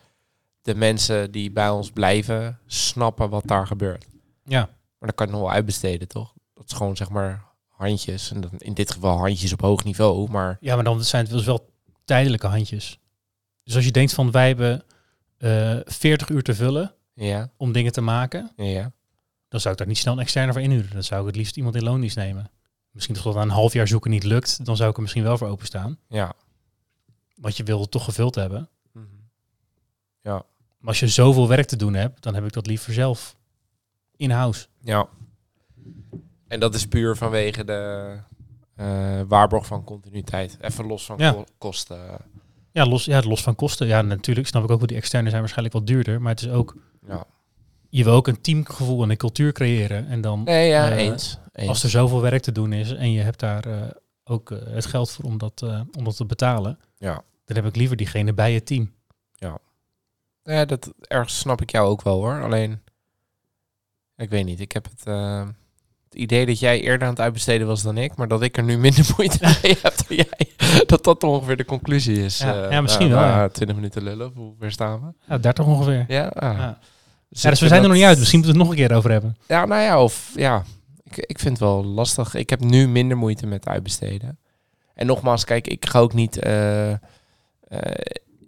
Speaker 1: de mensen die bij ons blijven snappen wat daar gebeurt.
Speaker 2: Ja,
Speaker 1: Maar dan kan je nog wel uitbesteden, toch? Dat is gewoon zeg maar handjes. En dan in dit geval handjes op hoog niveau. Maar
Speaker 2: ja, maar dan zijn het dus wel tijdelijke handjes. Dus als je denkt van wij hebben eh 40 uur te vullen
Speaker 1: ja,
Speaker 2: om dingen te maken,
Speaker 1: ja.
Speaker 2: dan zou ik daar niet snel een externe voor inhuren. Dan zou ik het liefst iemand in loondienst nemen. Misschien tot na een half jaar zoeken niet lukt, dan zou ik er misschien wel voor openstaan.
Speaker 1: Ja.
Speaker 2: Want je wil het toch gevuld hebben.
Speaker 1: Mhm.
Speaker 2: Maar als je zoveel werk te doen hebt, dan heb ik dat liever zelf in-house.
Speaker 1: Ja. En dat is puur vanwege de, eh, waarborg van continuïteit. Even los van
Speaker 2: Ja.
Speaker 1: ko- kosten.
Speaker 2: Ja, los, ja, los van kosten. Ja, natuurlijk snap ik ook wel, die externe zijn waarschijnlijk wat duurder. Maar het is ook,
Speaker 1: Ja.
Speaker 2: Je wil ook een teamgevoel en een cultuur creëren. En dan,
Speaker 1: Nee, ja,
Speaker 2: Eh,
Speaker 1: eens. eens.
Speaker 2: als er zoveel werk te doen is en je hebt daar eh, ook eh, het geld voor om dat, eh, om dat te betalen,
Speaker 1: Ja.
Speaker 2: dan heb ik liever diegene bij je team.
Speaker 1: Ja, dat ergens snap ik jou ook wel hoor. Alleen, ik weet niet. Ik heb het, eh, het idee dat jij eerder aan het uitbesteden was dan ik, maar dat ik er nu minder <laughs> moeite mee heb dan jij. Dat dat ongeveer de conclusie is.
Speaker 2: Ja, ja, misschien wel,
Speaker 1: na
Speaker 2: ja.
Speaker 1: 20 minuten lullen, hoe ver staan we?
Speaker 2: Ja, 30 ongeveer.
Speaker 1: Ja.
Speaker 2: Ja.
Speaker 1: Dus
Speaker 2: Ja, dus we zijn er nog niet uit. Misschien moeten we het nog een keer over hebben.
Speaker 1: Ja, nou ja, of ja, ik, ik vind het wel lastig. Ik heb nu minder moeite met uitbesteden. En nogmaals, kijk, ik ga ook niet. eh, eh,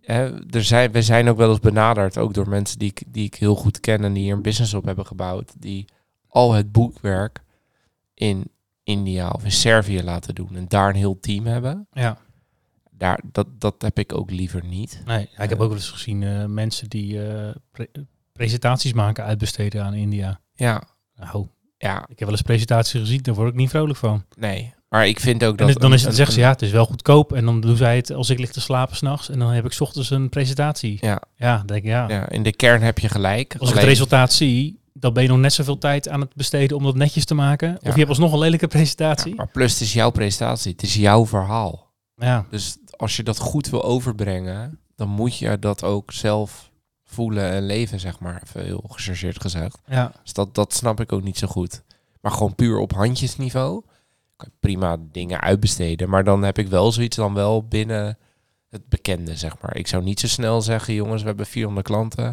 Speaker 1: hè, er zijn, we zijn ook wel eens benaderd, ook door mensen die ik, die ik heel goed ken en die hier een business op hebben gebouwd, die al het boekwerk in India of in Servië laten doen en daar een heel team hebben.
Speaker 2: Ja.
Speaker 1: Daar, dat, dat heb ik ook liever niet.
Speaker 2: Nee, ja, ik heb ook wel eens gezien eh, mensen die eh, pre- presentaties maken uitbesteden aan India.
Speaker 1: Ja,
Speaker 2: Nou,
Speaker 1: ja,
Speaker 2: ik heb wel eens presentaties gezien, daar word ik niet vrolijk van.
Speaker 1: nee. Maar ik vind ook dat.
Speaker 2: het- dan is het, zeggen ze ja, het is wel goedkoop. En dan doen zij het als ik lig te slapen s'nachts. En dan heb ik 's ochtends een presentatie.
Speaker 1: Ja.
Speaker 2: Ja, denk ik ja.
Speaker 1: Ja, in de kern heb je gelijk.
Speaker 2: Als ik het resultaat zie, dan ben je nog net zoveel tijd aan het besteden om dat netjes te maken. Of je hebt alsnog een lelijke presentatie.
Speaker 1: Ja, maar plus, het is jouw presentatie. Het is jouw verhaal.
Speaker 2: Ja,
Speaker 1: Dus als je dat goed wil overbrengen, dan moet je dat ook zelf voelen en leven, zeg maar. Even heel gechargeerd gezegd.
Speaker 2: ja.
Speaker 1: Dus dat, dat snap ik ook niet zo goed. Maar gewoon puur op handjesniveau kan je prima dingen uitbesteden. Maar dan heb ik wel zoiets dan wel binnen het bekende, zeg maar. Ik zou niet zo snel zeggen, jongens, we hebben 400 klanten.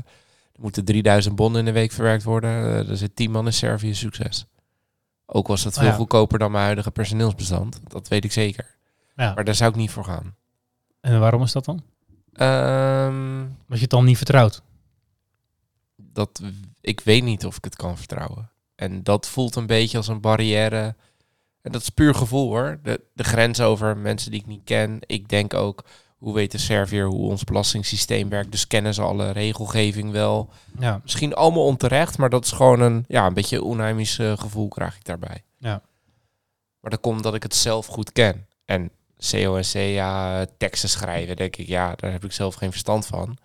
Speaker 1: Er moeten 3000 bonnen in de week verwerkt worden. Eh, Er zit 10 man in Servië, succes. Ook was dat
Speaker 2: Oh
Speaker 1: veel
Speaker 2: ja.
Speaker 1: goedkoper dan mijn huidige personeelsbestand. Dat weet ik zeker.
Speaker 2: ja.
Speaker 1: Maar daar zou ik niet voor gaan.
Speaker 2: En waarom is dat dan? Omdat je het dan niet vertrouwt.
Speaker 1: Dat, ik weet niet of ik het kan vertrouwen. En dat voelt een beetje als een barrière. En dat is puur gevoel hoor. De, de grens over mensen die ik niet ken. Ik denk ook, hoe weet de Serviër hoe ons belastingssysteem werkt? Dus kennen ze alle regelgeving wel?
Speaker 2: Ja,
Speaker 1: Misschien allemaal onterecht, maar dat is gewoon een, ja, een beetje een onheimisch eh, gevoel krijg ik daarbij.
Speaker 2: Ja.
Speaker 1: Maar dat komt omdat ik het zelf goed ken. En CO en CA teksten schrijven, denk ik, ja, daar heb ik zelf geen verstand van.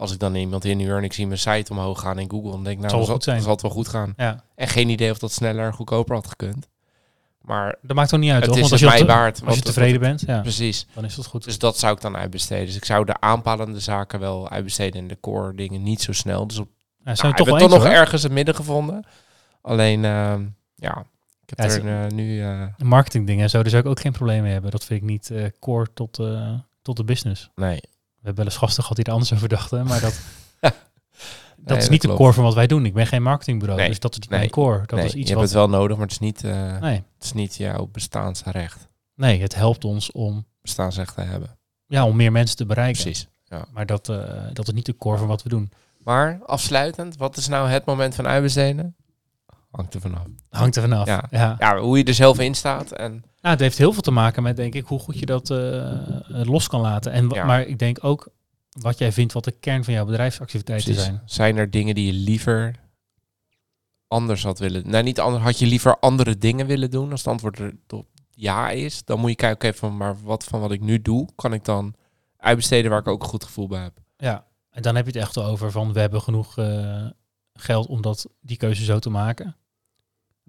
Speaker 1: Als ik dan iemand inhuur en ik zie mijn site omhoog gaan in Google, dan denk ik, nou,
Speaker 2: Zal
Speaker 1: zal, het wel goed gaan.
Speaker 2: ja.
Speaker 1: En geen idee of dat sneller en goedkoper had gekund. Maar
Speaker 2: dat maakt ook niet uit,
Speaker 1: het
Speaker 2: toch?
Speaker 1: is
Speaker 2: Want als
Speaker 1: het
Speaker 2: je,
Speaker 1: waard.
Speaker 2: als je tevreden bent, ja,
Speaker 1: Precies.
Speaker 2: dan is dat goed.
Speaker 1: Dus dat zou ik dan uitbesteden. Dus ik zou de aanpalende zaken wel uitbesteden en de core dingen niet zo snel. Dus op
Speaker 2: Ja,
Speaker 1: nou,
Speaker 2: zijn we toch wel
Speaker 1: toch nog
Speaker 2: hoor.
Speaker 1: ergens het midden gevonden. Alleen, ehm, ja, ik heb
Speaker 2: Ja,
Speaker 1: er eh, nu...
Speaker 2: Een marketingdingen en zo, daar zou ik ook geen probleem mee hebben. Dat vind ik niet eh, core tot, tot de business.
Speaker 1: nee.
Speaker 2: We hebben wel eens gasten gehad die er anders over dachten, maar dat, <laughs> dat
Speaker 1: Nee,
Speaker 2: is niet de core van wat wij doen. Ik ben geen marketingbureau,
Speaker 1: Nee,
Speaker 2: dus dat is niet
Speaker 1: nee,
Speaker 2: mijn core. Dat is iets
Speaker 1: je hebt
Speaker 2: wat...
Speaker 1: het wel nodig, maar het is niet,
Speaker 2: Nee,
Speaker 1: het is niet jouw bestaansrecht.
Speaker 2: nee, het helpt ons om,
Speaker 1: Bestaansrecht te hebben.
Speaker 2: ja, om meer mensen te bereiken.
Speaker 1: Precies. Ja.
Speaker 2: Maar dat, eh, dat is niet de core van wat we doen.
Speaker 1: Maar afsluitend, wat is nou het moment van uitbesteden? Hangt er vanaf.
Speaker 2: Hangt er vanaf.
Speaker 1: Ja.
Speaker 2: Ja.
Speaker 1: Ja, hoe je er zelf in staat. En
Speaker 2: Nou, het heeft heel veel te maken met, denk ik, hoe goed je dat eh, eh, los kan laten. En,
Speaker 1: Ja.
Speaker 2: Maar ik denk ook wat jij vindt wat de kern van jouw bedrijfsactiviteiten
Speaker 1: precies,
Speaker 2: zijn.
Speaker 1: zijn er dingen die je liever anders had willen... Nou, niet anders. Had je liever andere dingen willen doen? Als het antwoord er op ja is, dan moet je kijken, oké, van, maar wat van wat ik nu doe, kan ik dan uitbesteden waar ik ook een goed gevoel bij heb.
Speaker 2: Ja, en dan heb je het echt over van we hebben genoeg eh, geld om dat, die keuze zo te maken.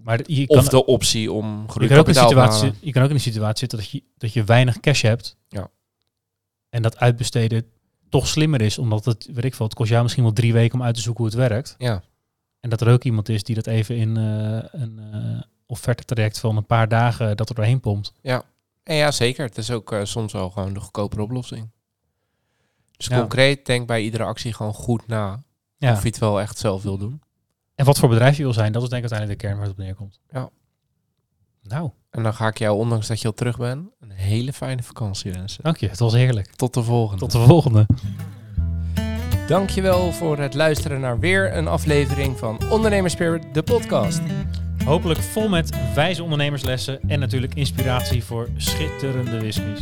Speaker 2: Maar de- je kan,
Speaker 1: Of de optie om
Speaker 2: je, kan ook in situatie, je kan ook in een situatie zitten dat je, dat je weinig cash hebt.
Speaker 1: Ja.
Speaker 2: En dat uitbesteden toch slimmer is, omdat het, weet ik veel, het kost jou misschien wel drie weken om uit te zoeken hoe het werkt.
Speaker 1: Ja,
Speaker 2: En dat er ook iemand is die dat even in eh, een eh offerte traject van een paar dagen dat er doorheen pompt.
Speaker 1: en ja, zeker. Het is ook eh, soms wel gewoon de goedkopere oplossing. Dus
Speaker 2: Ja.
Speaker 1: concreet, denk bij iedere actie gewoon goed na
Speaker 2: Ja.
Speaker 1: of je het wel echt zelf wil doen.
Speaker 2: En wat voor bedrijf je wil zijn, dat is denk ik uiteindelijk de kern waar het op neerkomt.
Speaker 1: Ja.
Speaker 2: Nou,
Speaker 1: En dan ga ik jou, ondanks dat je al terug bent, een hele fijne vakantie wensen.
Speaker 2: dank je. Het was heerlijk.
Speaker 1: Tot de volgende.
Speaker 2: Tot de volgende.
Speaker 1: Dankjewel voor het luisteren naar weer een aflevering van Ondernemerspirit, de podcast.
Speaker 2: Hopelijk vol met wijze ondernemerslessen en natuurlijk inspiratie voor schitterende whiskies.